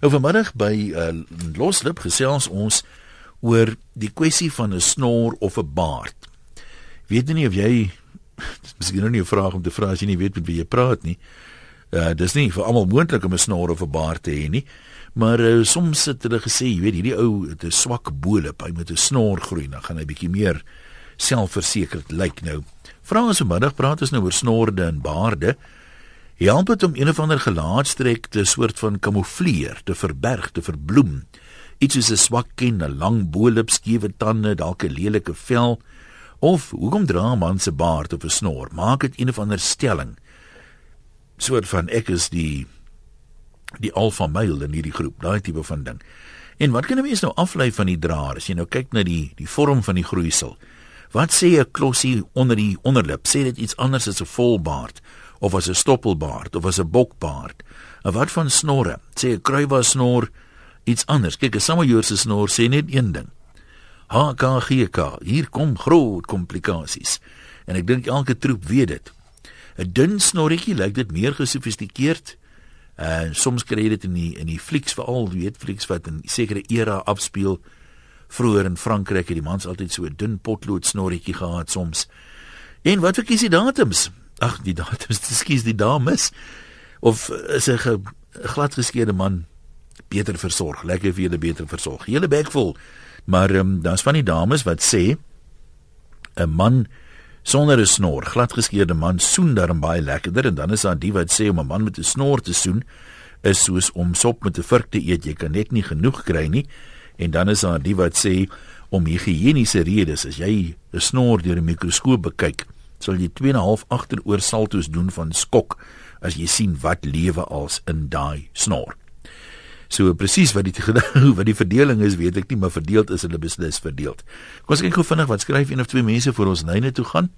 Nou vanmiddag by uh, Loslip gesels ons oor die kwessie van 'n snor of 'n baard. Weet nie of jy miskien nou nie 'n vraag om te vra as jy nie weet met wie jy praat nie. Uh dis nie vir almal moontlik om 'n snor of 'n baard te hê nie. Maar uh, soms het hulle gesê, jy weet, hierdie ou het 'n swak boelop, hy moet 'n snor groei, dan gaan hy bietjie meer selfversekerd lyk nou. Vra ons vanmiddag praat ons nou oor snorde en baarde. Help dit om een of ander gelaatstrek te soort van kamoufleer, te verberg, te verbloem. Iets soos 'n swak kin, 'n lang boelop, skewe tande, dalk 'n lelike vel of hoekom dra 'n man se baard of 'n snor? Maak dit een of ander stelling. Soort van ek is die die alfa male in hierdie groep, daai tipe van ding. En wat kan 'n mens nou aflei van die draer as jy nou kyk na die die vorm van die groeisel? Wat sê 'n klossie onder die onderlip? Sê dit iets anders as 'n volbaard? Of as 'n stoppelbaard of as 'n bokbaard. En wat van snorre? Sê 'n kruiwa snor iets anders. Kyk, 'n samajoorse snor sê net een ding. HKGK, hier kom groot komplikasies. En ek dink elke troep weet dit. 'n Dun snorretjie lyk dit meer gesofistikeerd. En soms kry jy dit in die in die flieks veral, weet flieks wat in sekere era afspeel. Vroeger in Frankryk het die mans altyd so 'n dun potlood snorretjie gehad soms. En wat verkies die datums? Ag die datums, ekskuus die dames of is 'n glad geskeerde man beter versorg, lekker vir julle beter versorg. Hele bek vol. Maar ehm um, daar's van die dames wat sê 'n man sonder 'n snor, glad geskeerde man soen dan baie lekkerder en dan is daar die wat sê om 'n man met 'n snor te soen is soos om sop met 'n vurk te eet, jy kan net nie genoeg kry nie. En dan is daar die wat sê om higiëniese redes as jy 'n snor deur 'n mikroskoop bekyk, sal jy 2.5 agteroor salto's doen van skok as jy sien wat lewe als in daai snor. So presies wat die wat die verdeling is, weet ek nie, maar verdeeld is hulle beslis verdeeld. Kom ons kyk gou vinnig wat skryf een of twee mense vir ons lyne toe gaan.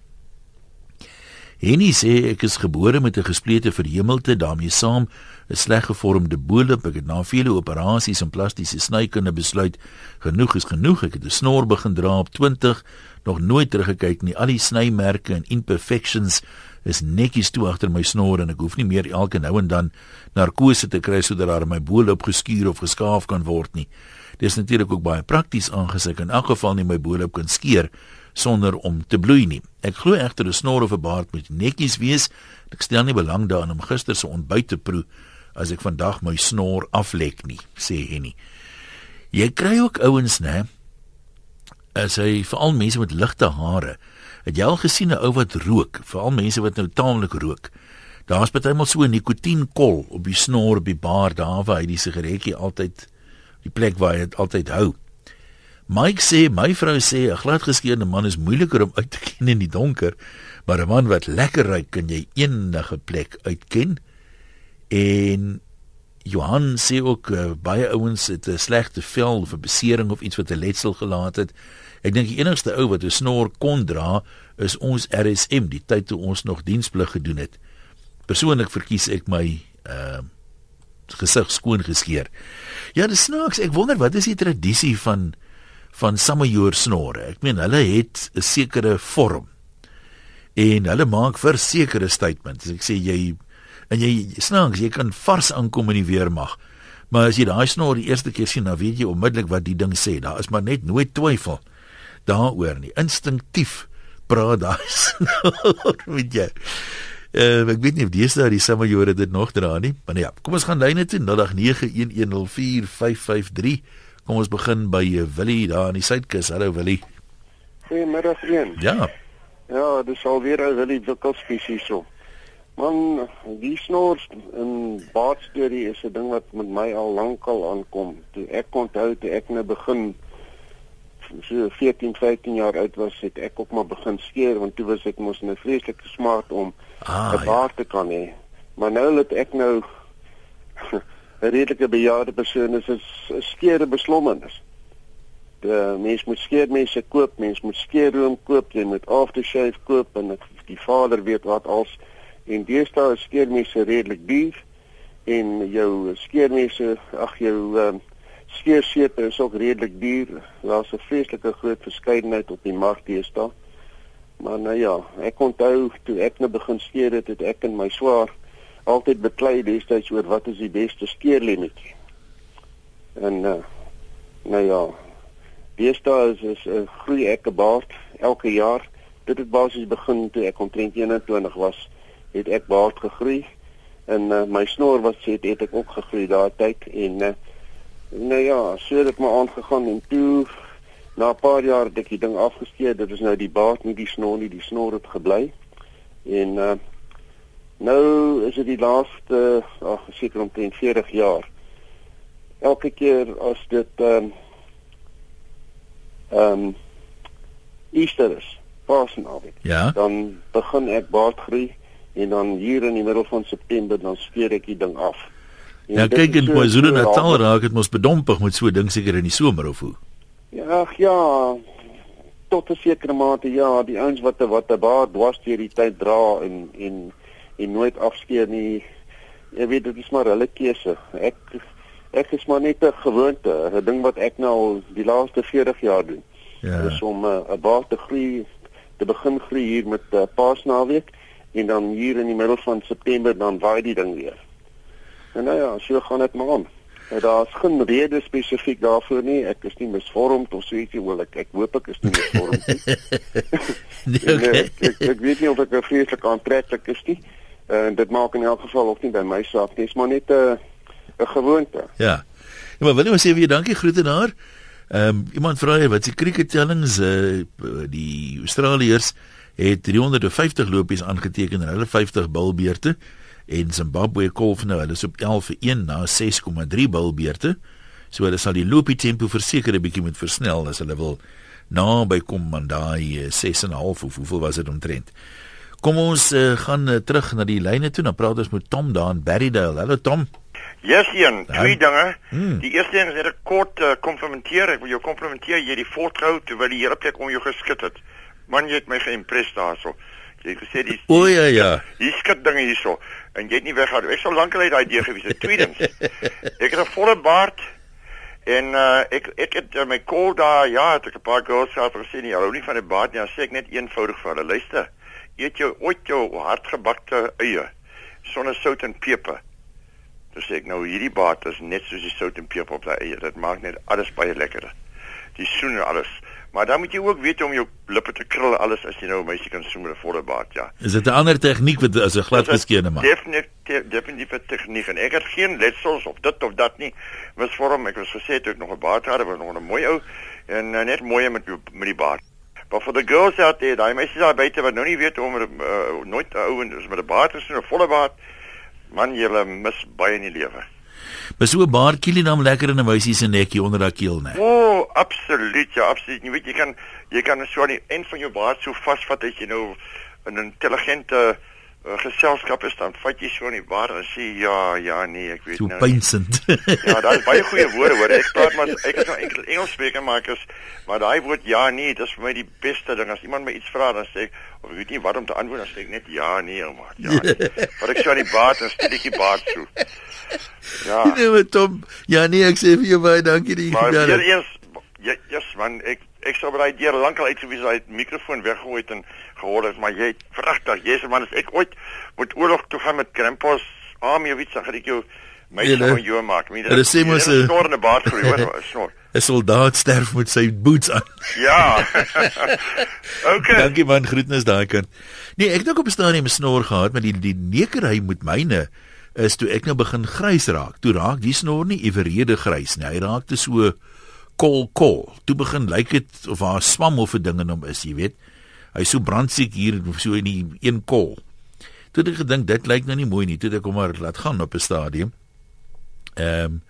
Henny sê ek is gebore met 'n gesplete verhemelte daarmee saam 'n sleg gevormde boelop. Ek het na vele operasies en plastiese snykunde besluit genoeg is genoeg. Ek het 'n snor begin dra op 20, nog nooit teruggekyk nie. Al die snymerke en imperfections is netjies toe agter my snor en ek hoef nie meer elke nou en dan narkose te kry sodat daar my boelop geskuur of geskaaf kan word nie. Dit is natuurlik ook baie prakties aangesig in elk geval nie my boelop kan skeer sonder om te bloei nie. Ek glo egter 'n snor of 'n baard moet netjies wees. Ek stel nie belang daarin om gister se ontbyt te proe as ek vandag my snor aflek nie, sê Henny. Jy kry ook ouens, né? As hy veral mense met ligte hare. Het jy al gesien 'n ou wat rook, veral mense wat nou taamlik rook? Daar's partymal so 'n nikotienkol op die snor op die baard daar waar hy die sigaretjie altyd die plek waar hy dit altyd hou. Mike sê my vrou sê 'n gladgeskeurde man is moeiliker om uit te ken in die donker, maar 'n man wat lekker ry kan jy enige plek uitken. En Johan sê ook uh, baie ouens het 'n slegte vel of 'n besering of iets wat 'n letsel gelaat het. Ek dink die enigste ou wat 'n snor kon dra is ons RSM die tyd toe ons nog diensplig gedoen het. Persoonlik verkies ek my uh gesig skoon geskeer. Ja, dis snaaks. Ek wonder wat is die tradisie van van samajoor snorre. Ek meen hulle het 'n sekere vorm. En hulle maak vir sekere statements. Ek sê jy en jy snaaks, jy kan vars aankom in die weermag. Maar as jy daai snor die eerste keer sien, dan weet jy onmiddellik wat die ding sê. Daar is maar net nooit twyfel daaroor nie. Instinktief praat daai snor met jou. Uh, ek weet nie of dis daai samajore dit nog dra nie, maar nee, ja, kom ons gaan lyne toe 0891104553. Kom ons begin by uh, Willie daar aan die suidkus. Hallo Willie. Goeiemiddag vriend. Ja. Ja, dis al weer 'n Willie Wikkelspies hierso. Man, die snors in baardstorie is 'n ding wat met my al lankal aankom. Toe ek onthou toe ek nou begin so 14, 15 jaar oud was, het ek ook maar begin skeer want toe was ek mos 'n vreeslike smaak om Ah, 'n ja. baard te kan hê. Maar nou dat ek nou 'n redelike bejaarde persoon is, is, skeer 'n beslommernis. Die mens moet skeermense koop, mens moet skeerroom koop, jy moet aftershave koop en die vader weet wat als en deesdae is skeermense redelik duur en jou skeermense, ag jou um, skeersepe is ook redelik duur. Daar's 'n vreeslike groot verskeidenheid op die mark deesdae. Maar nou ja, ek onthou toe ek nou begin skeer het, het ek en my swaar altyd beklei destyds oor wat is die beste skeerlemmetjie. En uh, nou ja, deesdae is is 'n uh, groei ek 'n baard elke jaar. Dit het basies begin toe ek omtrent 21 was, het ek baard gegroei en uh, my snor wat sê het, het ek ook gegroei daai tyd en uh, nou ja, so het dit maar aangegaan en toe na 'n paar jaar het ek die ding afgeskeer. Dit is nou die baard, nie die snor nie, die snor het gebly. En uh, nou is dit die laaste ag seker omtrent 40 jaar. Elke keer as dit ehm um, ehm um, Easter is, Paasnaweek. Ja. Dan begin ek baard groei en dan hier in die middel van September dan skeer ek die ding af. En Ja, kyk is in so- KwaZulu-Natal so raak dit mos bedompig met so 'n ding seker in die somer of hoe. Ja, ag ja, tot 'n sekere mate ja, die ouens wat wat 'n baard dwars deur die tyd dra en en en nooit afskeer nie. Jy weet dit is maar hulle keuse. Ek ek is maar net 'n gewoonte, 'n ding wat ek nou al die laaste 40 jaar doen. Ja. Dis om eh, 'n baard te groei te begin groei hier met uh, Paasnaweek en dan hier in die middel van September dan waai die ding weer. En nou ja, so gaan dit maar aan. Nou, Daar's geen rede spesifiek daarvoor nie. Ek is nie misvormd of so ietsie, wel ek ek hoop ek is nie misvormd nie. Nee, En, eh, okay. ek, ek, ek weet nie of ek nou vreeslik aantreklik is nie. En dit maak in elk geval ook nie by my saak nie. Dit is maar net 'n 'n gewoonte. Ja. Ja, maar wil jy maar sê vir jou dankie groete daar. Ehm um, iemand vra hier wat se cricketellings uh die Australiërs het 350 lopies aangeteken en hulle 50 bilbeerte en Zimbabwe kolf nou hulle is op 11 vir 1 na 6,3 bilbeerte. So hulle sal die lopie tempo verseker 'n bietjie moet versnel as hulle wil naby kom aan daai eh, 6.5 of hoeveel was dit omtrent. Kom ons uh, gaan uh, terug na die lyne toe. Dan praat ons met Tom daar in Berrydale. Hallo Tom. Yes, Ian, twee dinge. Hmm. Die eerste ding is net 'n kort uh, komplimenteer. Ek wil jou komplimenteer jy het die voorthou terwyl die hele plek om jou geskit het. Man, jy het my geïmpres daarso. Jy het gesê die O ja ja. hier skit dinge hierso en jy het nie weggaan. Ek sou lankal uit daai idee gewees het. Tweedens, ek het 'n volle baard en uh, ek ek het uh, my kol daar ja, het ek 'n paar girls gehad wat gesê nie, hou nie van 'n baard nie. Dan sê ek net eenvoudig vir hulle, luister. Eet jou ooit jou hardgebakte eie sonder sout en peper. Dis ek nou hierdie baard is net soos die sout en peper op daai eie. Dit maak net alles baie lekkerder. Die soen en alles. Maar dan moet jy ook weet om jou lippe te krul alles as jy nou 'n meisie kan soen met 'n volle baard, ja. Is dit 'n ander tegniek wat as 'n glad geskeerde maak? Definitief definitief 'n tegniek en ek het geen letsels of dit of dat nie. Misvorm, ek was gesê toe ek nog 'n baard gehad, was nog 'n mooi ou en uh, net mooi met met die baard. Maar vir die girls out there, daai meisies daar buite wat nou nie weet hoe om met uh, nooit 'n ou en is met 'n baard te soen, 'n volle baard. Man, jy mis baie in die lewe. Maar so 'n baard kiel dan lekker in 'n wysie se nekkie onder haar keel, né? O, oh, absoluut, ja, absoluut. Jy weet jy kan jy kan so aan die eind van jou baard so vasvat as jy nou 'n intelligente uh, geselskap is dan vat jy so in die baard en sê ja, ja, nee, ek weet So nou. nie. pynsend. Ja, daar is baie goeie woorde hoor. Ek praat maar ek is nou enkel Engels spreker maar ek is maar daai woord ja nee, dis vir my die beste ding. As iemand my iets vra dan sê ek of ek weet nie wat om te antwoord dan sê ek net ja nee, ou maat. Ja. Nee. Maar ek so aan die baard en steek die baard so. Ja. nee, maar Tom, ja nee, ek sê vir jou baie dankie dat jy Maar gebel weer het. eens ja, yes man, ek ek sou baie deur lankal uitgewees daai mikrofoon weggegooi het en gehoor het, maar jy vragtig, jy's man, as ek ooit moet oorlog toe gaan met Krampus army of iets, dan gaan ek jou my van jou maak. Mien, hulle sê mos, eh, snor in 'n baard groei, hoor, snor. 'n Soldaat sterf met sy boots aan. Ja. okay. Dankie man, groetnis daai kant. Nee, ek het ook op 'n stadium 'n snor gehad, maar die die nekerry met myne is toe ek nou begin grys raak. Toe raak die snor nie eweredig grys nie. Hy raak te so kol kol. Toe begin lyk dit of haar swam of 'n ding in hom is, jy weet. Hy so brandsiek hier so in die een kol. Toe het ek gedink dit lyk nou nie mooi nie. Toe het ek hom maar laat gaan op 'n stadium. Ehm um,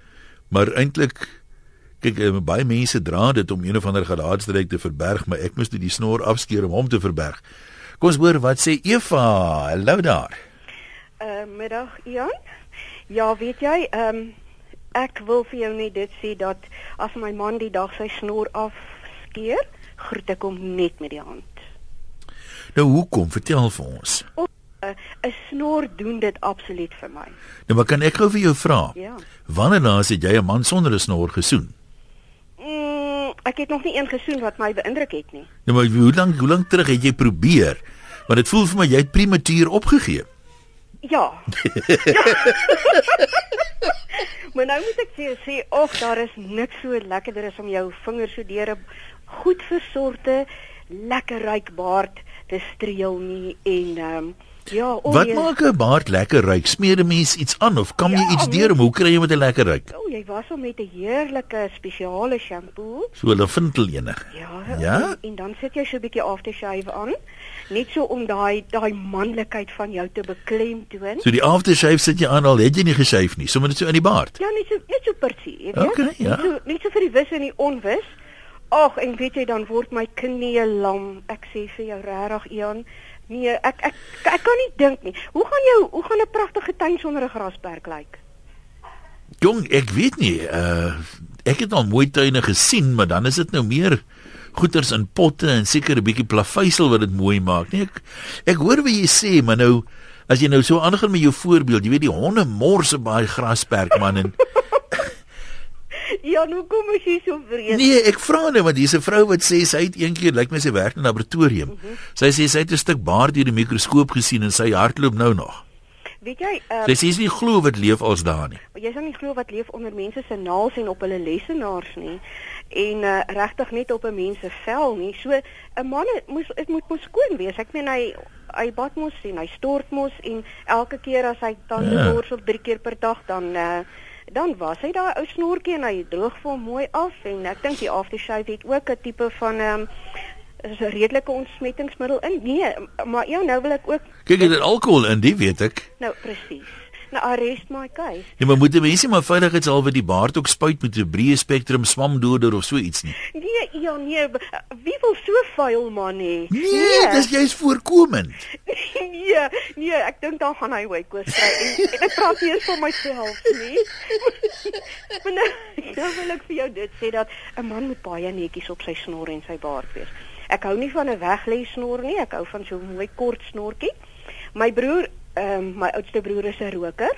maar eintlik kyk eh, baie mense dra dit om een of ander gelaatstreek te verberg, maar ek moes toe die snor afskeer om hom te verberg. Kom ons hoor wat sê Eva. Hallo daar. Uh, middag Ian. Ja, weet jy, ehm um, ek wil vir jou net dit sê dat as my man die dag sy snor afskeer, groet ek hom net met die hand. Nou hoekom? Vertel vir ons. 'n uh, 'n snor doen dit absoluut vir my. Nou maar kan ek gou vir jou vra? Ja. Wanneer laas het jy 'n man sonder 'n snor gesoen? Mm, ek het nog nie een gesoen wat my beïndruk het nie. Nou maar hoe lank hoe lank terug het jy probeer? Want dit voel vir my jy het prematuur opgegee. Ja. ja. maar nou moet ek vir jou sê, ag, daar is niks so lekkerder as om jou vingers so deur 'n goed versorgde, lekker ryk baard te streel nie en ehm um, Ja, o, Wat jy... maak 'n baard lekker ruik? Smeer 'n mens iets aan of kam jy ja, iets deur om hoe kry jy met 'n lekker ruik? O, jy was hom met 'n heerlike spesiale shampoo. So 'n vintel ene. Ja. Ja. En, en dan sit jy so 'n bietjie aftershave aan, net so om daai daai manlikheid van jou te beklemtoon. So die aftershave sit jy aan al het jy nie geshave nie, sommer net so in die baard. Ja, net so net so persie, jy weet. Okay, ja. Net so net so vir die wis en die onwis. Ag, en weet jy dan word my knie lam. Ek sê vir jou regtig, Ian. Nee, ek ek ek kan nie dink nie. Hoe gaan jou hoe gaan 'n pragtige tuin sonder 'n grasperk lyk? Jong, ek weet nie. Uh ek het al mooi tuine gesien, maar dan is dit nou meer goeters in potte en seker 'n bietjie plaveisel wat dit mooi maak. Nee, ek ek hoor wat jy sê, maar nou as jy nou so aangaan met jou voorbeeld, jy weet die honde mors op baie grasperk man en Ja, nou kom ek hier so vrees. Nee, ek vra net want hier's 'n vrou wat sê sy het eendag lyk my sy werk in 'n laboratorium. Mm -hmm. Sy sê sy het 'n stuk baard deur die mikroskoop gesien en sy hardloop nou nog. Weet jy, uh, sy sê sy nie glo wat leef als daar nie. Jy sal nie glo wat leef onder mense se naels en op hulle lesenaars nie en uh, regtig net op 'n mens se vel nie. So 'n man moet dit moet mos skoon wees. Ek meen hy hy bad mos en hy stort mos en elke keer as hy tande ja. borsel 3 keer per dag dan uh, dan was hy daai ou snorkie en hy droog vir mooi af en ek dink die aftershave het ook 'n tipe van ehm um, is 'n redelike ontsmettingsmiddel in. Nee, maar ja, nou wil ek ook kyk jy dit alkohol in, die weet ek. Nou presies. Nou arrest my case. Ja, maar moet mense maar veiligheidshalwe die baard ook spuit met 'n breë spektrum swamdoder of so iets nie. Nee, ja nee, wie wil so vuil man hê? Nee, nee. dis jy's voorkomend. nee, nee, ek dink dan gaan hy hoe kos kry en, en ek praat nie eens vir myself nie. maar nou, nou wil ek vir jou dit sê dat 'n man moet baie netjies op sy snor en sy baard wees. Ek hou nie van 'n weglê snor nie, ek hou van so 'n mooi kort snorkie. My broer ehm um, my oudste broer is 'n roker.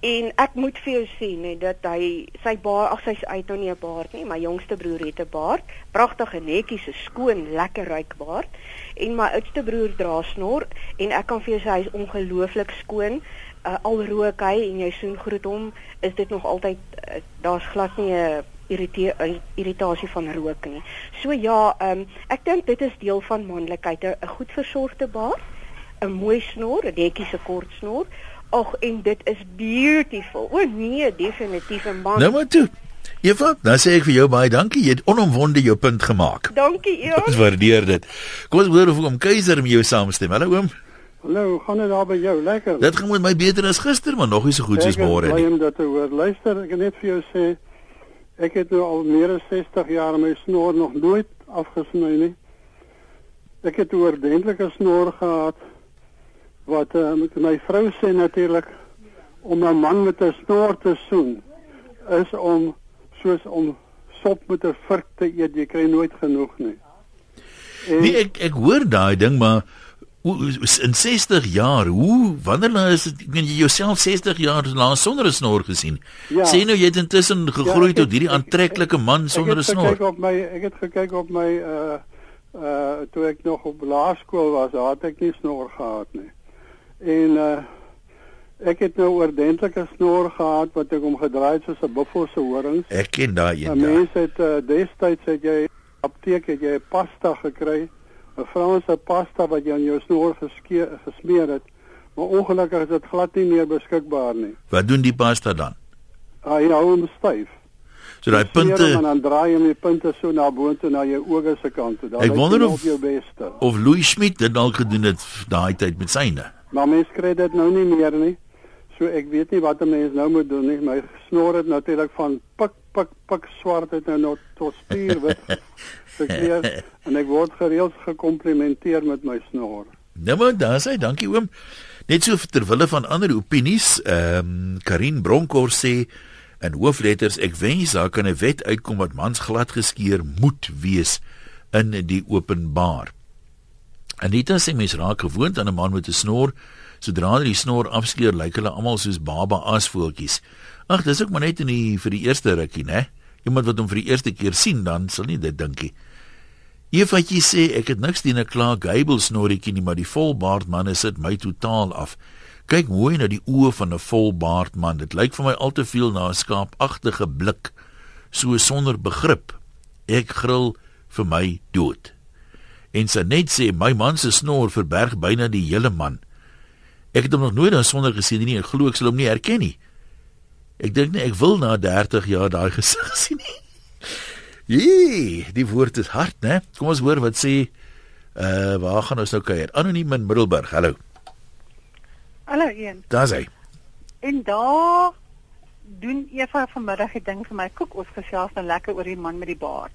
En ek moet vir jou sê net dat hy sy baard, ag sy's uit nou nie 'n baard nie, my jongste broer het 'n baard, pragtige netjies, 'n skoon, lekker ryk baard. En my oudste broer dra snor en ek kan vir jou sê hy's ongelooflik skoon. Uh, al rook hy en jy sien groet hom, is dit nog altyd uh, daar's glad nie 'n irritasie van rook nie. So ja, ehm um, ek dink dit is deel van manlikheid, 'n goed versorgde baard. 'n mooi snor, 'n netjie se kort snor. Ag en dit is beautiful. O nee, definitief 'n man. Nou maar toe. Eva, dan sê ek vir jou baie dankie. Jy het onomwonde jou punt gemaak. Dankie, Eva. Ons waardeer dit. Kom ons hoor of oom Keiser met jou saamstem. Hallo oom. Hallo, gaan dit daar by jou? Lekker. Dit gaan met my beter as gister, maar nog nie so goed soos môre nie. Ek wil dit hoor. Luister, ek net vir jou sê ek het nou al meer as 60 jaar my snor nog nooit afgesny nie. Ek het 'n oordentlike snor gehad wat uh, my vrou sê natuurlik om 'n man met 'n snor te soen is om soos om sop met 'n vurk te eet jy kry nooit genoeg nie. En, nee ek ek hoor daai ding maar in 60 jaar hoe wanneer nou is dit ek meen jy jouself 60 jaar lank sonder 'n snor gesien. Ja, sê nou jy het intussen ja, gegroei ja, tot hierdie aantreklike man sonder 'n snor. Ek het gekyk op my ek het gekyk op my uh uh toe ek nog op laerskool was, had ek nie snor gehad nie. En uh ek het nou oordentlike snor gehad wat ek hom gedraai het soos 'n buffel se horings. Ek ken daai een. Mense het uh, destyds het jy apteek het jy pasta gekry, 'n Franse pasta wat jy aan jou snor geskeer gesmeer het. Maar ongelukkig is dit glad nie meer beskikbaar nie. Wat doen die pasta dan? Ah, jy hou hom styf. So daai punte en dan draai jy die punte so na boontoe na jou oë se kant toe. Ek wonder of, of Louis Schmidt dit dalk gedoen het daai tyd met syne. Maar mens kry dit nou nie meer nie. So ek weet nie wat 'n mens nou moet doen nie. My snor het natuurlik van pik pik pik swart het nou nog tot spierwit gekleer en ek word gereeld gekomplimenteer met my snor. Nou maar dan sê dankie oom. Net so ter wille van ander opinies, ehm um, Karin Bronkhorst sê in hoofletters ek wens daar kan 'n wet uitkom wat mans glad geskeer moet wees in die openbaar. Anita sê mens raak gewoond aan 'n man met 'n snor. Sodra hulle die snor afskeer, lyk hulle almal soos baba asvoeltjies. Ag, dis ook maar net in die vir die eerste rukkie, né? Iemand wat hom vir die eerste keer sien, dan sal nie dit dinkie. Efatjie sê ek het niks teen 'n klaar Gable snorretjie nie, maar die volbaard manne sit my totaal af. kyk mooi na die oë van 'n volbaard man. Dit lyk vir my al te veel na 'n skaapagtige blik, so sonder begrip. Ek gril vir my dood. En sy net sê my man se snor verberg byna die hele man. Ek het hom nog nooit sonder gesien nie en glo ek sal hom nie herken nie. Ek dink nie ek wil na 30 jaar daai gesig sien nie. Jee, die woord is hard, né? Kom ons hoor wat sê uh waar gaan ons nou kuier? Anoniem in Middelburg. Hallo. Hallo een. Daar's hy. En daar doen Eva vanmiddag 'n ding vir my koek ons gesels dan lekker oor die man met die baard.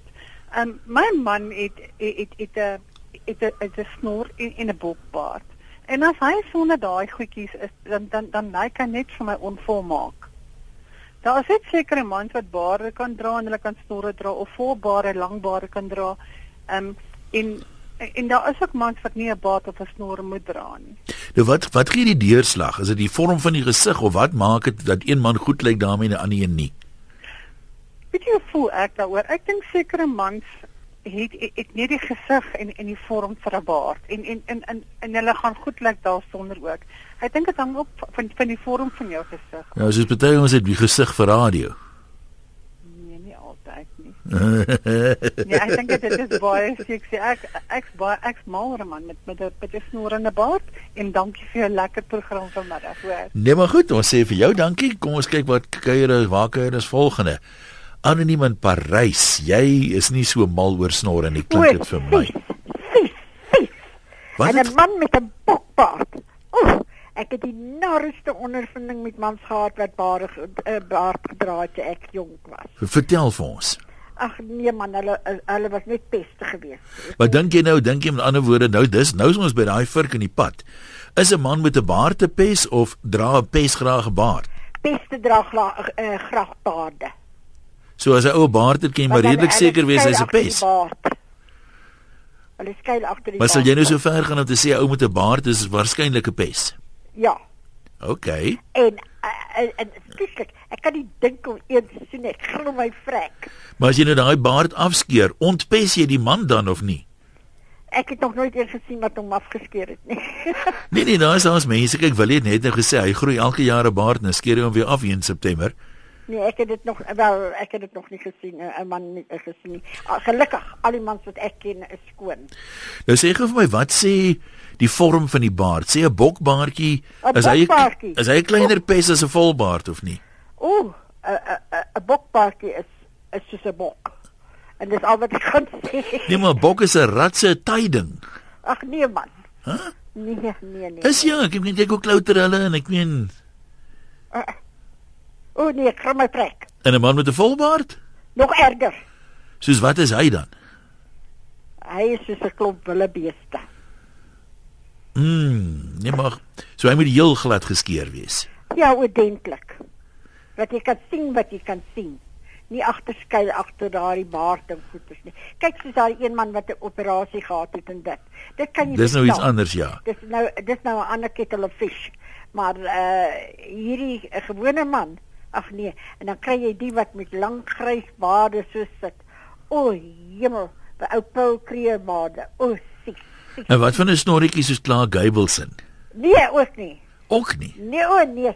Um my man het het het 'n het 'n het 'n snor en 'n 'n bokbaard. En as hy sonder daai goedjies is dan dan dan lyk hy net vir my onvolmaak. Daar is net sekere mans wat baarde kan dra en hulle kan snorre dra of volbare langbare kan dra. Um en en daar is ook mans wat nie 'n baard of 'n snor moet dra nie. Nou wat wat gee die deurslag? Is dit die vorm van die gesig of wat maak dit dat een man goed lyk daarmee en 'n ander een nie? Weet jy hoe voel ek daaroor? Ek dink sekere mans het het nie die gesig en en die vorm vir 'n baard en en en en, en hulle gaan goed lyk daar sonder ook. Ek dink dit hang op van van die vorm van jou gesig. Ja, soos baie ons het die gesig vir radio. Nee, nie altyd nie. nee, ek dink dit is baie sexy. Ek ek's baie ek's maler man met met 'n met 'n snor en 'n baard en dankie vir 'n lekker program vanmiddag, hoor. Nee, maar goed, ons sê vir jou dankie. Kom ons kyk wat kuiere waar kuiere is volgende. Anoniem in Parys. Jy is nie so mal oor snorre nie, klink dit vir my. Wat? En 'n man met 'n bokbaard. Oef, ek het die narigste ondervinding met mans gehad wat baard uh, baard gedra het toe ek jonk was. Vertel vir ons. Ag nee man, hulle hulle was net peste geweest. Wat dink jy nou? Dink jy met ander woorde nou dis nou is ons by daai vurk in die pad. Is 'n man met 'n baard te pes of dra 'n pes graag 'n baard? Peste dra graag uh, graag baarde. So as 'n ou baard het, kan jy maar redelik seker wees hy's 'n pes. Hulle skuil agter die Maar sal jy nou so ver gaan om te sê 'n ou met 'n baard is waarskynlik 'n pes? Ja. OK. En en, en skielik, ek kan nie dink om een te sien ek glo my vrek. Maar as jy nou daai baard afskeer, ontpes jy die man dan of nie? Ek het nog nooit eens gesien wat hom afgeskeer het nie. nee nee, daar is ons mense, kyk wil jy net nou gesê hy groei elke jaar 'n baard en skeer hom weer af in September. Nee, ek het dit nog wel ek het dit nog nie gesien 'n man nie gesien nie. Gelukkig al die mans wat ek ken is skoon. Nou sê gou vir my wat sê die vorm van die baard? Sê 'n bokbaardjie A is hy is hy 'n kleiner pes as 'n volbaard of nie? Ooh, 'n 'n bokbaardjie is is soos 'n bok. En dis al wat ek kan sê. Nee, maar bok is 'n ratse tyding. Ag nee man. Hæ? Huh? Nee, nee, nee. Is ja, ek weet ek hoe klouter hulle en ek meen Uh, o nee, ek kry my trek. en 'n man met 'n volbaard? Nog erger. Soos wat is hy dan? Hy is soos 'n klomp willebeeste. Mm, nee maar so hy moet heel glad geskeer wees. Ja, oordentlik. Dat jy kan sien wat jy kan sien. Nie agterskuil agter daardie baard en goeters nie. Kyk soos daai een man wat 'n operasie gehad het en dit. Dit kan jy Dis nou iets anders ja. Dis nou dis nou 'n ander kettle of fish. Maar uh hierdie 'n gewone man, ag nee, en dan kry jy die wat met lang grys baarde so sit. O, hemel, by ou Paul Kreerbaarde. O, siek. En wat van 'n snorretjie soos Clark Gableson? Nee, ook nie. Ook nie. Nee, o nee.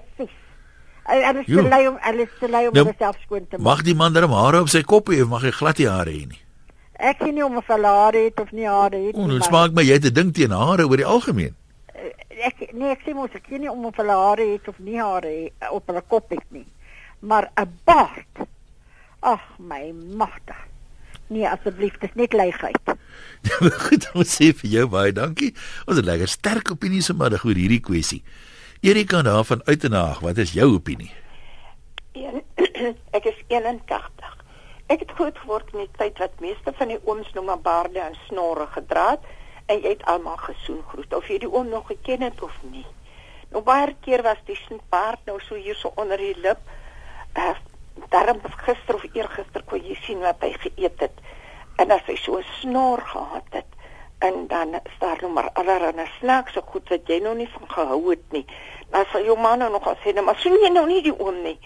Hy hy is te lui om hy is te lui om Nou, homself skoon te maak. Mag die man darm hare op sy kop hê of mag hy glad nie hare hê nie? Ek sien nie of hy hulle hare het of nie hare het nie. dit maar- smaak my jy het 'n ding teen hare oor die algemeen. ek nee, ek sê mos ek weet nie om of hulle hare het of nie hare op hulle kop het nie. Maar 'n baard. Ag my magtig. Nee, asseblief, dis net leigheid. Goed, ons sê vir jou baie dankie. Ons het lekker sterk opinies vanmiddag oor hierdie kwessie. Erika daar van Uitenaag, wat is jou opinie? Een, ek is 81. Ek het groot geword in die tyd wat meeste van die ooms nog maar baarde en snorre gedra het en jy het almal gesoen groet of jy die oom nog geken het of nie. Nou baie keer was die baard nou so hier so onder die lip. Uh, daarom gister of eergister kon jy sien wat hy geëet het. En as hy so 'n snor gehad het en dan is daar nou maar allerlei snaakse goed wat jy nou nie van gehou het nie. Dan sal jou man nou nog al sê, "Nou, maar sien jy nou nie die oom nie."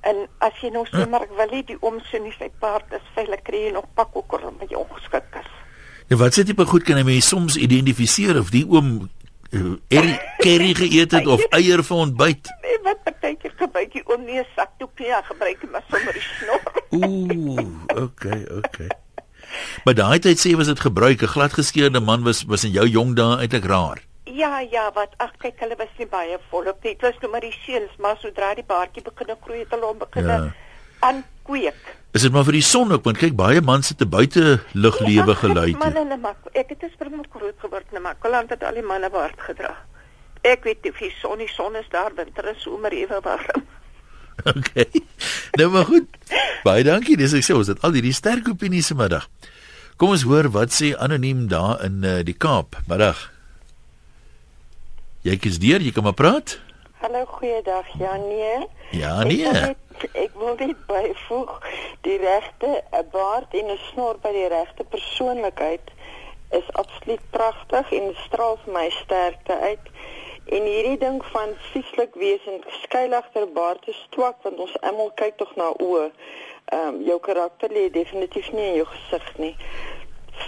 En as jy nou sê maar ek wil nie die oom sien nie, sy paard is veilig kry jy nog pak ook al met jou ongeskik is. Nou wat sê tipe goed kan 'n mens soms identifiseer of die oom uh, curry geëet het of eier vir ontbyt. Nee, wat partykeer gebruik jy om nie 'n ja, gebruik maar sommer die snor. Ooh, okay, okay. Maar daai tyd sê was dit gebruik 'n gladgeskeurde man was was in jou jong dae eintlik raar. Ja, ja, wat ag kyk, hulle was nie baie volop nie. Dit was nou maar die seuns, maar sodra die baartjie begin groei het hulle hom begin Ja. aankweek. Is dit maar vir die son ook want kyk baie mans het 'n buite luglewe gelei. Man hulle maak ek het in Springbok groot geword in Makwaland het al die manne baard gedra. Ek weet nie of die son die son is daar winter en somer ewe warm. Okay. Nou maar goed. Baie dankie. Dis ek sê ons het al hierdie sterk opinies vanmiddag. Kom ons hoor wat sê anoniem daar in uh, die Kaap. Middag. Jy kies deur, jy kan maar praat. Hallo, goeiedag. Ja, nee. Ja, Ek wil nee. net ek wil net byvoeg die regte 'n baard en 'n snor by die regte persoonlikheid is absoluut pragtig en straal vir my sterkte uit. En hierdie ding van vieslik wees en skuil agter baard is twak want ons almal kyk tog na oë. Ehm um, jou karakter lê definitief nie in jou gesig nie.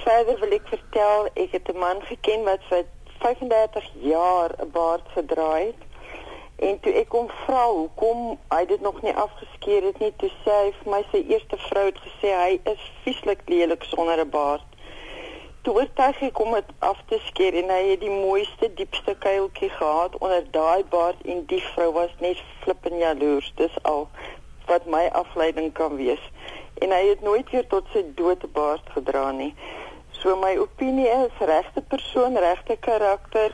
Verder wil ek vertel, ek het 'n man geken wat vir 35 jaar 'n baard gedra het. En toe ek hom vra hoekom hy dit nog nie afgeskeer het nie, toe sê hy vir my sy eerste vrou het gesê hy is vieslik lelik sonder 'n baard. Toe oortuig ek hom dit af te skeer en hy het die mooiste diepste kuiltjie gehad onder daai baard en die vrou was net flippend jaloers. Dis al wat my afleiding kan wees. En hy het nooit weer tot sy dood 'n baard gedra nie. So my opinie is regte persoon, regte karakter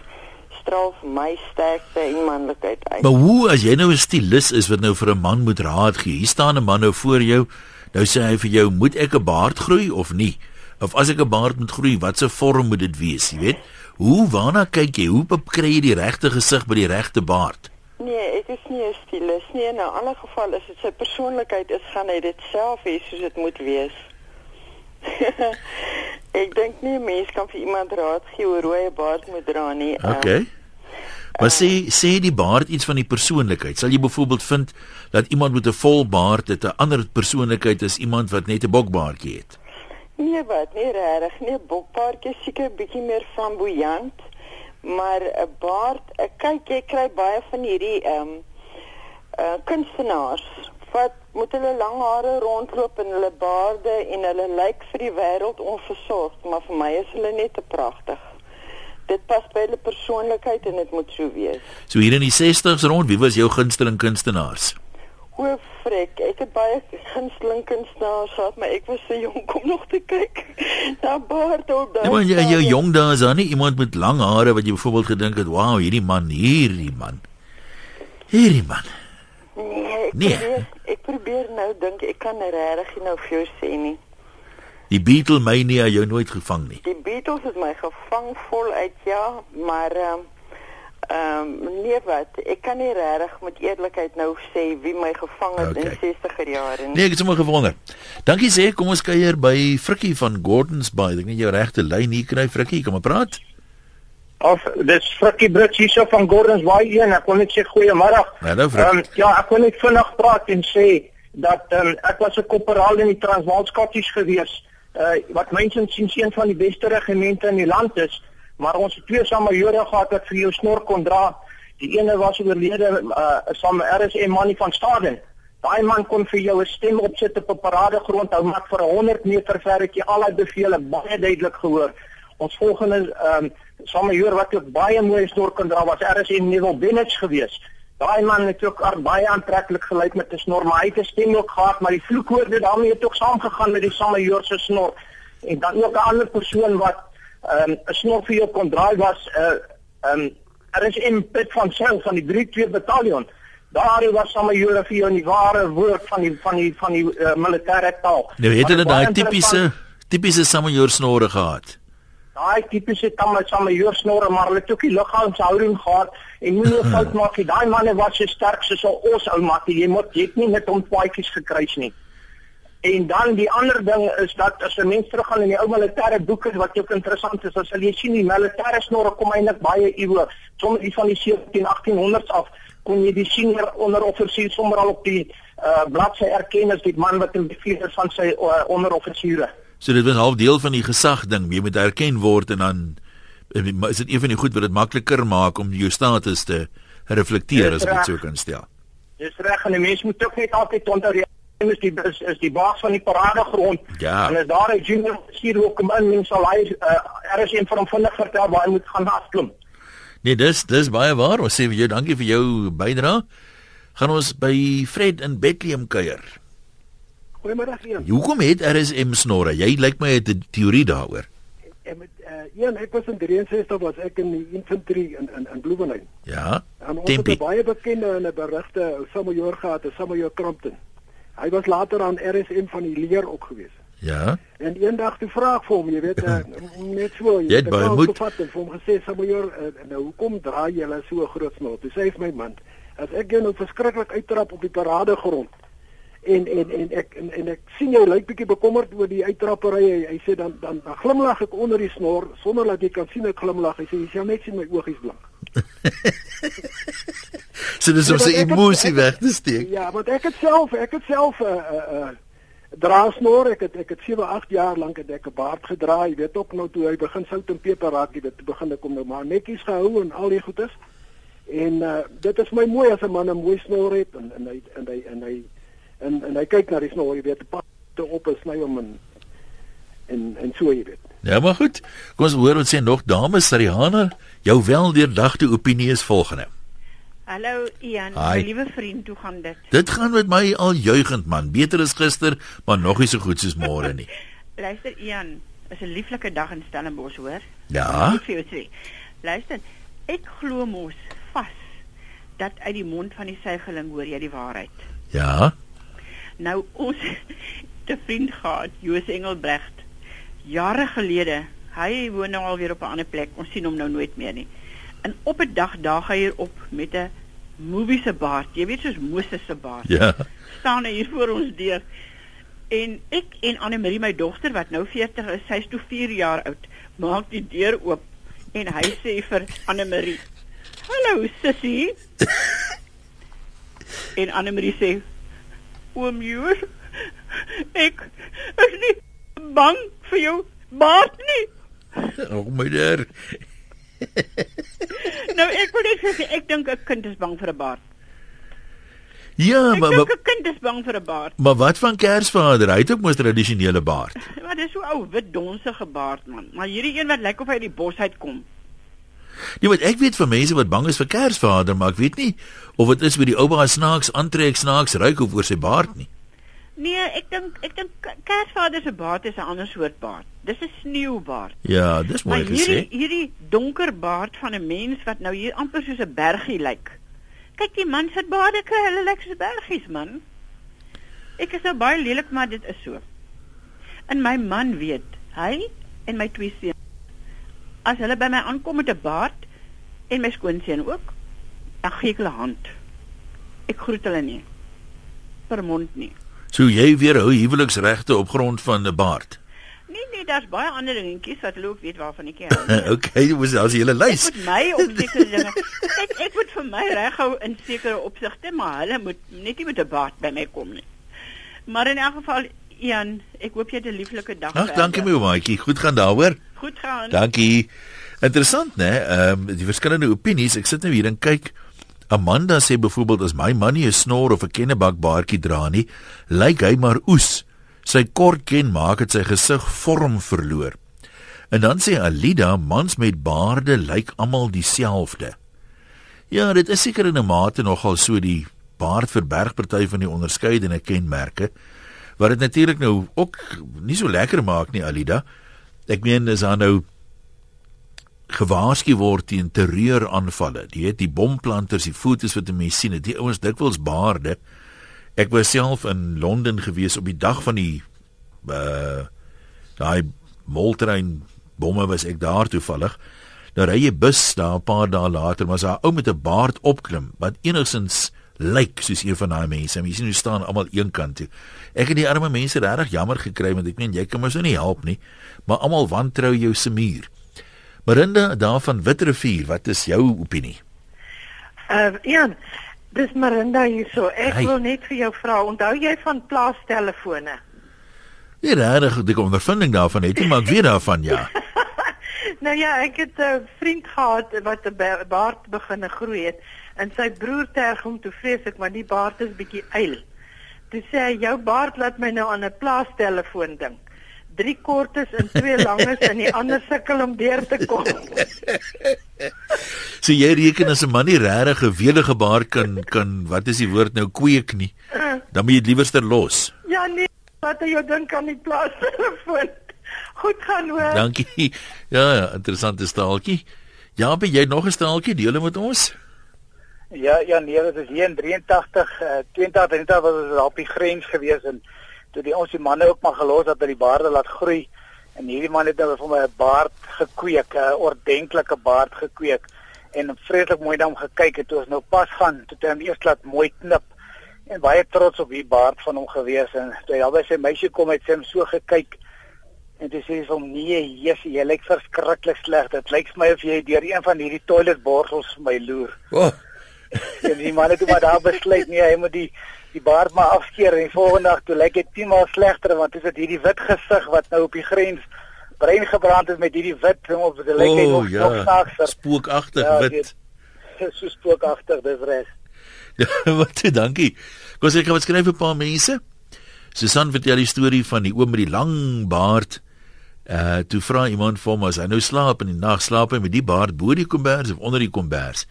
straal vir my sterkte en manlikheid uit. Maar hoe as jy nou 'n stylist is wat nou vir 'n man moet raad gee. Hier staan 'n man nou voor jou. Nou sê hy vir jou, "Moet ek 'n baard groei of nie?" Of as ek 'n baard moet groei, watse vorm moet dit wees, jy weet? Hoe waarna kyk jy? Hoe kry jy die regte gesig by die regte baard? Nee, ek is nie 'n stylus nie. In 'n ander geval is dit sy persoonlikheid is gaan hy dit self hê soos dit moet wees. ek dink nie mens kan vir iemand raad gee hoe rooi 'n baard moet dra nie. Ehm, Okay. Maar sê sê die baard iets van die persoonlikheid. Sal jy byvoorbeeld vind dat iemand met 'n vol baard het 'n ander persoonlikheid as iemand wat net 'n bokbaardjie het? Nee, wat? Nee, regtig. Nee, bokpaartjie seker bietjie meer flamboyant, maar 'n baard, ek kyk jy kry baie van hierdie ehm um, uh kunstenaars wat met hulle lang hare rondloop en hulle baarde en hulle lyk vir die wêreld onversorgd, maar vir my is hulle net te pragtig. Dit pas by hulle persoonlikheid en dit moet so wees. So hier in die 60s rond, wie was jou gunsteling kunstenaars? O, frek, ek het baie gunsteling kunstenaars gehad, maar ek was te jonk om nog te kyk na baard op daai. Maar jy stadium. jong dae is daar nie iemand met lang hare wat jy byvoorbeeld gedink het, "Wow, hierdie man, hierdie man." Hierdie man. Nee, ek Nee. probeer ek probeer nou dink ek kan regtig nie nou vir jou sê nie. Die Beatlemania jou nooit gevang nie. Die Beatles het my gevang voluit ja, maar ehm ehm nee wat, ek kan nie regtig met eerlikheid nou sê wie my gevang het Okay. in 60er jare nie. Nee, ek het sommer gewonder. Dankie sê, kom ons kuier by Frikkie van Gordons Bay. Ek net jou regte lyn hier kry, Frikkie, kom maar praat. Of dis Frikkie Brits hierso van Gordons Bay 1. Ek wil net sê goeiemôre. Hallo, Frikkie. Ehm, ja, ek wil net vinnig praat en sê dat um, ek was 'n korporaal in die Transvaal Skotties gewees. Uh wat mense sien sien van die beste regimente in die land is, maar ons het twee samajore gehad wat vir jou snor kon dra. Die ene was oorlede uh saam RSM Mannie van Staden. Daai man kon vir jou 'n stem opsit op 'n paradegrond hou maar vir 100 meter ver het jy al die bevele baie duidelik gehoor. Ons volgende ehm um, samajore wat ook baie mooi snor kon dra was RSM Neville Bennett geweest. Daai man het ook baie aantreklik gelyk met 'n snor, maar hy het 'n stem ook gehad, maar die vloekwoorde daarmee het ook saamgegaan met die samajore se snor. En dan ook 'n ander persoon wat ehm, 'n um, snor vir jou kon draai was 'n uh, ehm um, RSM Piet van Sail van die 32 Bataljon. Daar was samajore vir jou in die ware woord van die van die van die uh, militêre taal. Nou het hulle daai tipiese tipiese samajor snore gehad. Daai tipiese tamme samajore snore, maar hulle het ook die liggaamshouding gehad en moenie 'n fout maak nie. Daai manne was so sterk soos ons ou mattie. Jy moet jy het nie net hom paadjies gekruis nie. En dan die ander ding is dat as 'n mens teruggaan in die ou militêre boeke wat ook interessant is, sal jy sien die militêre snorre kom eintlik baie eeue. Sommige die van die 17 1800s af kon jy die senior onderoffisier sommer al op die uh, bladsy erken as die man wat in bevel is van sy uh, onderoffisiere. So dit was half deel van die gesag ding. Jy moet erken word en dan Eh, Is dit een van die goed wat dit makliker maak om jou status te reflekteer as ek dit so kan stel? Dis reg en 'n mens moet ook net altyd onthou die is die is, is die baas van die paradegrond. Ja. En as daar 'n junior offisier ook kom in, mens sal hy uh, er is een van hom vinnig vertel waar hy moet gaan afklim. Nee, dis dis baie waar. Ons sê vir jou dankie vir jou bydrae. Gaan ons by Fred in Bethlehem kuier. Goeiemôre Ian. Hoekom het RSM snorre? Jy lyk my het 'n teorie daaroor. En met uh, Ian, ek was in 63 was ek in die infantry in in, in Bloemfontein. Ja. En ons Tempie. het baie bekende en 'n berugte Samuel gehad, 'n Samuel Crampton. Hy was later aan RSM van die leer ook gewees. Ja. En eendag toe vra ek vir hom, jy weet, uh, net so, Jy het baie moed. gevat en vir hom gesê, Samuel, uh, nou hoekom draai jy hulle so groot snor? Toe sê hy vir my man, as ek jou nou verskriklik uittrap op die paradegrond en en en ek en, en ek sien jy lyk bietjie bekommerd oor die uittrappery. Hy, hy sê dan dan, dan glimlag ek onder die snor sonder dat jy kan sien ek glimlag. Hy sê jy sal net sien my oogies blink. So dis om sy emosie weg te steek. Ja, want ek het self, ek het self 'n uh, 'n uh, uh, draasnor. Ek het ek het 7, 8 jaar lank het ek 'n baard gedra. Jy weet ook nou toe hy begin sout en peper raak, jy weet, begin ek hom nou maar netjies gehou en al die goedes. En uh, dit is my mooi as 'n man 'n mooi snor het en en hy en hy en hy en, en hy kyk na die snor, jy weet, pas te op en sny hom en en en so jy weet. Ja, maar goed. Kom ons hoor wat sê nog dames Sariana. Jou weldeurdagte opinie is volgende. Hallo Ian, Hi. my liewe vriend, hoe gaan dit? Dit gaan met my al juigend man. Beter as gister, maar nog nie so goed soos môre nie. Luister Ian, is 'n lieflike dag in Stellenbosch, hoor? Ja. Ek vir jou sê. Luister, ek glo mos vas dat uit die mond van die suigeling hoor jy die waarheid. Ja. Nou ons het 'n vriend gehad, Joos Engelbrecht. Jare gelede, hy woon nou alweer op 'n ander plek. Ons sien hom nou nooit meer nie. En op 'n dag daag hy hier op met 'n movie se baard. Jy weet soos Moses se baard. Ja. staan hy hier voor ons deur. En ek en Anne Marie my dogter wat nou 40 is, sy's toe 4 jaar oud, maak die deur oop en hy sê vir Anne Marie: "Hallo sussie." en Anne Marie sê: "Oom Joos, ek is nie bang vir jou baard nie." O oh, my der. nou ek wil net sê ek dink 'n kind is bang vir 'n baard. Ja, Ek maar dink maar, 'n kind is bang vir 'n baard. maar wat van Kersvader? Hy het ook mos tradisionele baard. Maar dis so ou wit donsige baard man. Maar hierdie een wat lyk of hy uit die bos uitkom. Nee, want ek weet van mense wat bang is vir Kersvader, maar ek weet nie of dit is met die ouma snaaks aantrek snaaks ruik of oor sy baard nie. Nee, ek dink ek dink Kersvader se baard is 'n ander soort baard. Dis 'n sneeubaard. Ja, dis mooi Maar hierdie gesê. hierdie donker baard van 'n mens wat nou hier amper soos 'n bergie lyk. Kyk die man se baarde, hulle lyk soos bergies man. Ek is nou baie lelik, maar dit is so. En my man weet, hy en my twee seuns as hulle by my aankom met 'n baard en my skoonseun ook, dan gee ek hulle hand. Ek groet hulle nie. Per mond nie. So jy weer hou huweliksregte op grond van 'n baard. Nee nee, daar's baie ander dingetjies wat ook weet waarvan ek hou. okay, dis as jy hele lys. Ek moet my op sekere dinge. Kyk, ek moet vir my reghou in sekere opsigte, maar hulle moet net nie met 'n baard by my kom nie. Maar in elk geval, Ian, ek hoop jy het 'n lieflike dag. Ag, dankie my maatjie. Goed gaan daaroor. Goed gaan. Dankie. Interessant, né? Ehm um, die verskillende opinies. Ek sit nou hier en kyk. Amanda sê byvoorbeeld as my man nie 'n snor of 'n kennebak baardjie dra nie, lyk hy maar oes. Sy kort ken maak dit sy gesig vorm verloor. En dan sê Alida, mans met baarde lyk almal dieselfde. Ja, dit is seker in 'n mate nogal so die baard verberg party van die onderskeidende kenmerke wat dit natuurlik nou ook nie so lekker maak nie Alida. Ek meen is daar nou gewaarsku word teen terreuraanvalle. Jy weet die bomplanters, die fotos wat mense sien, die ouens dikwels baarde. Ek was self in Londen gewees op die dag van die uh daai moltrein bomme was ek daar toevallig. Nou ry jy bus daar 'n paar dae later, maar 'n ou met 'n baard opklim wat enigsins lyk soos een van daai mense. Mense sien hoe staan almal een kant toe. Ek het die arme mense regtig jammer gekry want ek meen jy kan mos nou nie help nie, maar almal wantrou jou se muur. Marinda daar van Witrivier, wat is jou opinie? Uh Ian, dis Marinda hierso. Ek Hi. wil net vir jou vra, onthou jy van plaastelefone? Nie regtig die ondervinding daarvan het nie, maar ek weet daarvan ja. Nou ja, ek het 'n vriend gehad wat 'n ba- baard begin groei het en sy broer terg hom toe vreeslik want die baard is bietjie eil. Toe sê hy jou baard laat my nou aan 'n plaastelefoon dink. Drie kortes en twee langes en die ander sukkel om deur te kom. So jy reken as 'n man nie regtig 'n welige baard kan kan wat is die woord nou kweek nie. Dan moet jy dit liewerster los. Ja nee, wat jy dink aan die plaastelefoon. Goed gaan hoor. Dankie. Ja, ja, interessante staaltjie. Ja, ben jy nog 'n staaltjie deel met ons? Ja, ja nee, dit is hier in 83, uh, 82 en dit was ons op die grens gewees en toe die ons die manne ook maar gelos dat hulle die baarde laat groei en hierdie man het nou vir my 'n baard gekweek, 'n ordentlike baard gekweek en vreeslik mooi na hom gekyk het toe ons nou pas gaan toe het hy hom eers laat mooi knip en baie trots op die baard van hom gewees en toe hy albei sy meisie kom het sy hom so gekyk en dis sê hom nee, Jesus, jy lyk verskriklik sleg. Dit lyk vir my of jy deur een van hierdie toiletborsels vir my loer. Oh. En die man het toe maar daar besluit nee, hy moet die die baard maar afskeer en die volgende dag toe lyk dit 10 maal slegter want dit is hierdie wit gesig wat nou op die grens brein gebrand het met hierdie wit op dit lyk hy nog ja. nog snaakser. Spookagtig Ja, wit. weet, So spookagtig dis res. Ja, wat toe, dankie. Kom sê ek wat skryf 'n paar mense. Susan vertel die storie van die oom met die lang baard. Uh toe vra iemand vir hom as hy nou slaap in die nag slaap hy met die baard bo die kombers of onder die kombers.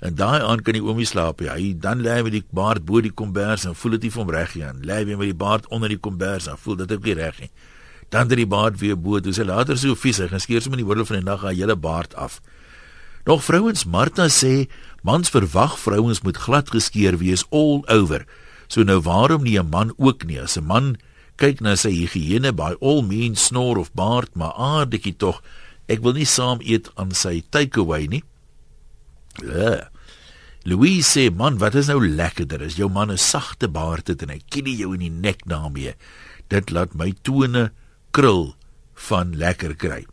En daai aand kan die oomie slaap. Ja. Hy dan lê hy met die baard bo die kombers en voel dit nie vir hom reg nie. Lê hy weer met die baard onder die kombers en voel dit ook nie reg nie. Dan het die baard weer bo, toe sy later so vies, hy gaan skeer sommer in die middel van die nag haar hele baard af. Nog vrouens Martha sê mans verwag vrouens moet glad geskeer wees all over. So nou waarom nie 'n man ook nie? As 'n man kyk na sy higiëne by all means snor of baard, maar aardetjie tog. Ek wil nie saam eet aan sy takeaway nie. Ja. Louise sê man, wat is nou lekkerder as jou man 'n sagte baard het en hy kilie jou in die nek daarmee. Dit laat my tone krul van lekker kry.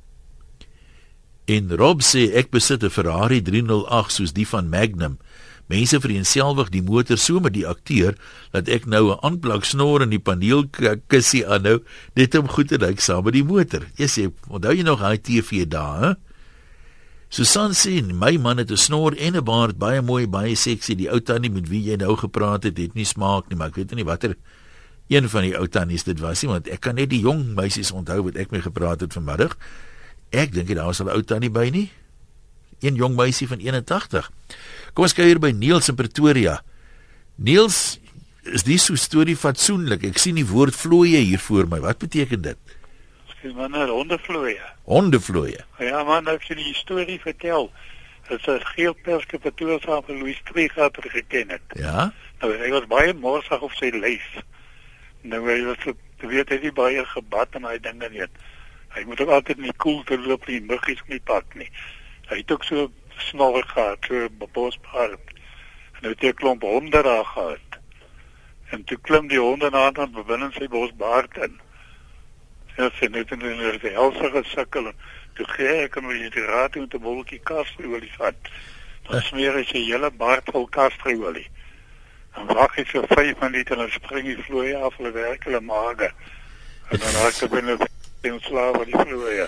En Rob sê ek besit 'n Ferrari 308 soos die van Magnum. Mense vereenselwig die motor so met die akteur dat ek nou 'n aanplak snor in die paneelkussie aanhou net om goed te lyk saam met die motor. Jy sê, onthou jy nog hy TV daar, hè? Susan sê my man het 'n snor en 'n baard, baie mooi, baie seksie. Die ou tannie met wie jy nou gepraat het, het nie smaak nie, maar ek weet nie watter een van die ou tannies dit was nie, want ek kan net die jong meisies onthou wat ek mee gepraat het vanmiddag. Ek dink nie daar was 'n ou tannie by nie. Een jong meisie van 81. Kom ons kyk hier by Niels in Pretoria. Niels, is die so storie fatsoenlik? Ek sien die woord vlooie hier voor my. Wat beteken dit? Dis maar 'n hondevloeie. Hondevlooie. Ja man, ek sien die storie vertel. Dit is geel perske patroon van Louis Trigger geken het. Ja. Nou hy was baie morsig op sy lyf. Nou hy was jy weet hy het nie baie gebad en hy dinge nie. Hy moet ook altyd in die koelte loop nie, muggies nie pak nie. Hy het ook so snorre gehad, so 'n bospaard. En nou het hy 'n klomp honde daar gehad. En toe klim die honde na aan binne sy bosbaard in. Ja, sy het in die gesukkel. en Toe gee ek hom die raad met 'n bolletjie kastroolie vat. Dan smeer hy sy hele baard vol kastroolie. Dan wag hy so 5 minute en dan spring die vloeie af, hulle werk hulle mage. En dan raak hy binne in slaap van die vloeie.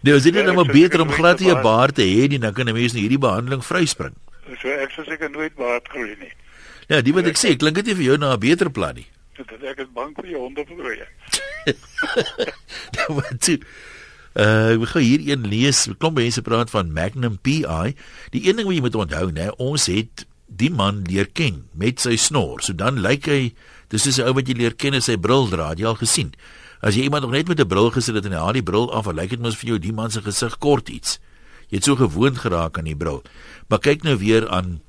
Nou is dit net maar beter om glad nie 'n baard te hê nie, dan kan 'n mens nie hierdie behandeling vryspring. So ek sou seker nooit baard groei nie. Ja, die wat ek sê, klink dit nie vir jou na 'n beter plan nie. Dit ek is bang vir die honde vloeie. Nou wat toe? Uh, ek gaan hier een lees. Klomp mense praat van Magnum PI. Die een ding wat jy moet onthou, né, ons het die man leer ken met sy snor. So dan lyk hy dis is 'n ou wat jy leer ken as sy bril dra. Het Jy al gesien. As jy iemand nog net met 'n bril gesit het en hy haal die bril af, lyk dit mos vir jou die man se gesig kort iets. Jy het so gewoond geraak aan die bril. Maar kyk nou weer aan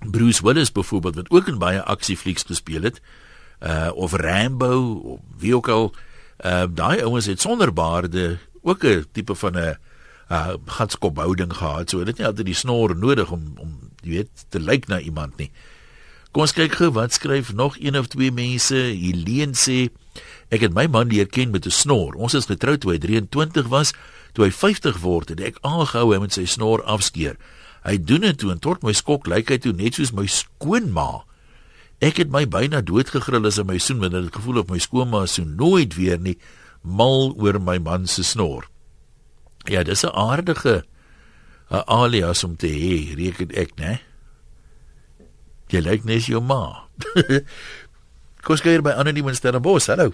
Bruce Willis byvoorbeeld wat ook in baie aksieflieks gespeel het. Uh of Rambo of wie ook al. Uh daai ouens het sonder baarde ook 'n tipe van 'n uh gatskophouding gehad. So het nie altyd die snor nodig om om jy weet te lyk na iemand nie. Kom ons kyk gou wat skryf nog een of twee mense. Helene sê ek het my man leer ken met 'n snor. Ons is getroud toe hy 23 was. Toe hy 50 word, het ek aangehou hy met sy snor afskeer. Hy doen dit toe en tot my skok lyk hy toe net soos my skoonma. Ek het my byna doodgegrill as hy my soen want ek het gevoel of my skoonma so nooit weer nie mal oor my man se snor. Ja, dis 'n aardige 'n alias om te hê, reken ek, né? Jy lyk net jou ma. Kos gee by Annelie in Stellenbosch. Hallo.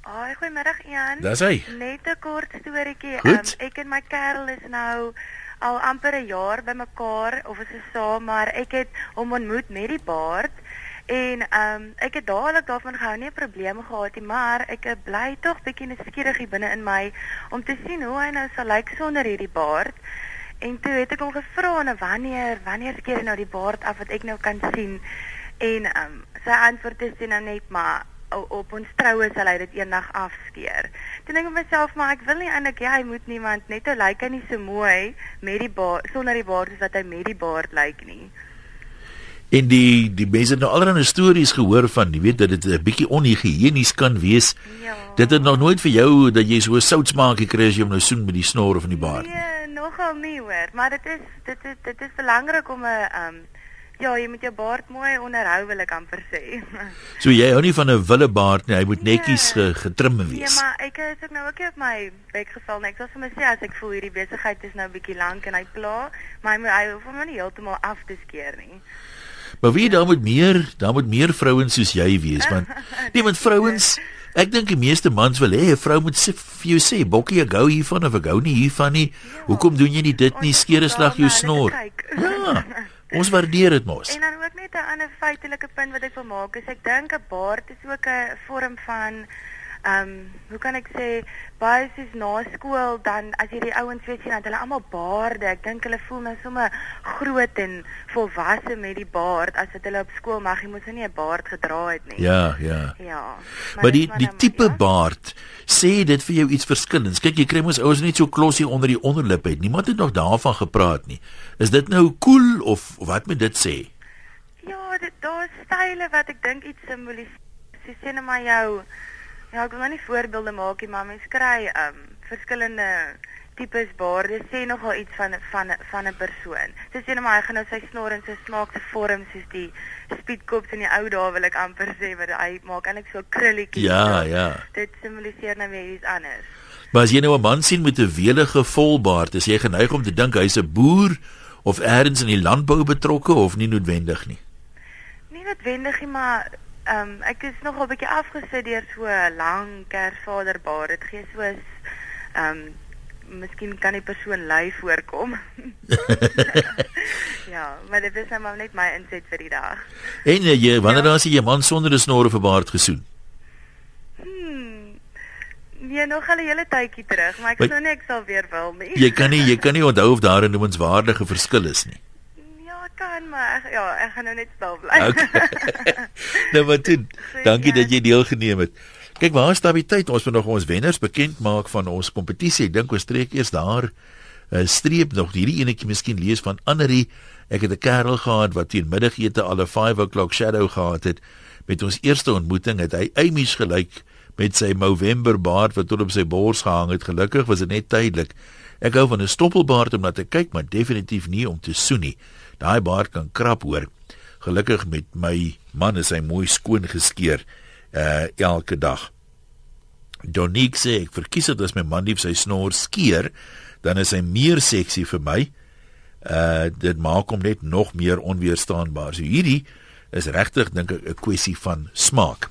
Haai, goeiemiddag Ian. Dis hy. Net 'n kort storieetjie. Um, ek en my kerel is nou al amper 'n jaar bymekaar of is ons saam, maar ek het hom ontmoet met die baard en ehm um, ek het dadelik daarvan gehou nie probleme gehad nie, maar ek eh, bly tog bietjie nuuskierig binne in my om te sien hoe hy nou sal lyk sonder hierdie baard. En toe het ek hom gevra nou wanneer wanneer skeer hy nou die baard af wat ek nou kan sien. En ehm um, sy antwoord is nou net maar op ons troue sal hy dit eendag afskeer. Toe dink ek myself maar ek wil nie eintlik hy moet niemand net nou lyk hy nie so mooi met die baard sonder die baard soos wat hy met die baard lyk nie. En die die mense het nou allerlei stories gehoor van, jy weet dat dit 'n bietjie onhigiënies kan wees. Ja. Dit het nog nooit vir jou dat jy so 'n soutsmaakie kry as jy hom nou soen met die snor of in die baard. Nee, nogal nie hoor, maar dit is dit is dit is belangrik om 'n ehm um, ja, jy moet jou baard mooi onderhou wil ek amper sê. So jy hou nie van 'n wille baard nie, hy moet netjies ge, getrim Nee, wees. maar ek is ook nou ook op my bek geval. Ek sal vir my sê as ek voel hierdie besigheid is nou 'n bietjie lank en hy pla, maar hy moet hy hoef hom nou nie heeltemal af te skeer nie. Maar wie daar moet meer, daar moet meer vrouens soos jy wees want nee, want vrouens Ek dink die meeste mans wil hê 'n vrou moet sê vir jou sê, "Bokkie, ek gou hiervan of ek gou nie hiervan nie. Hoekom doen jy nie dit nie? Skeer 'n slag jou snor." Ja. Ons waardeer dit mos. En dan ook net 'n ander feitelike punt wat ek wil maak is ek dink 'n baard is ook 'n vorm van ehm um, hoe kan ek sê baie soos na skool dan as jy die ouens weer sien dat hulle almal baarde. Ek dink hulle voel nou sommer groot en volwasse met die baard as dit hulle op skool mag jy mos nou nie 'n baard gedra het nie. Ja, ja. Ja. Maar die die tipe baard sê dit vir jou iets verskillends. Kyk, jy kry mos ouers net so klossie onder die onderlip het. Niemand het nog daarvan gepraat nie. Is dit nou cool of wat moet dit sê? Ja, dit daar's style wat ek dink iets simboliseer. Sê net maar jou ja, ek wil nou nie voorbeelde maak nie, maar mens kry um verskillende tipes baarde sê nogal iets van van van 'n persoon. Sy sê net maar hy gaan nou sy snor en sy smaak se vorm soos die speedkops in die ou dae wil ek amper sê, maar hy maak eintlik so krulletjies. Ja, so. ja. Dit simboliseer nou weer iets anders. Maar as jy nou 'n man sien met 'n welige volbaard, is jy geneig om te dink hy's 'n boer of elders in die landbou betrokke of nie noodwendig nie. Nie noodwendig nie, maar ehm um, ek is nogal bietjie afgesit deur so 'n lang kersvaderbaar. Dit gee so ehm um, miskien kan die persoon lui voorkom. ja, maar dit is nou maar net my inset vir die dag. En uh, jy wanneer ja. dan sien jy 'n man sonder 'n snor of 'n baard gesoen? Hmm. Nee, nog al 'n hele tydjie terug, maar ek glo nie ek sal weer wil nie. Jy kan nie jy kan nie onthou of daar 'n noemenswaardige verskil is nie. Kan, maar ek, ja, ek gaan nou net stil bly. Okay. nou wat doen? Dankie dat jy deelgeneem het. Kyk, waar is stabiliteit? Ons moet nog ons wenners bekend maak van ons kompetisie. Ek dink ons trek eers daar 'n uh, streep nog hierdie enetjie miskien lees van Annerie. Ek het 'n kerel gehad wat teen middagete al 'n 5 o'clock shadow gehad het. Met ons eerste ontmoeting het hy Amy's gelyk met sy November baard wat tot op sy bors gehang het. Gelukkig was dit net tydelik. Ek hou van 'n stoppelbaard om na te kyk, maar definitief nie om te soen nie. Daai baard kan krap hoor. Gelukkig met my man is hy mooi skoon geskeer uh elke dag. Donique sê ek verkies dit as my man lief sy snor skeer, dan is hy meer seksie vir my. Uh dit maak hom net nog meer onweerstaanbaar. So hierdie is regtig dink ek 'n kwessie van smaak.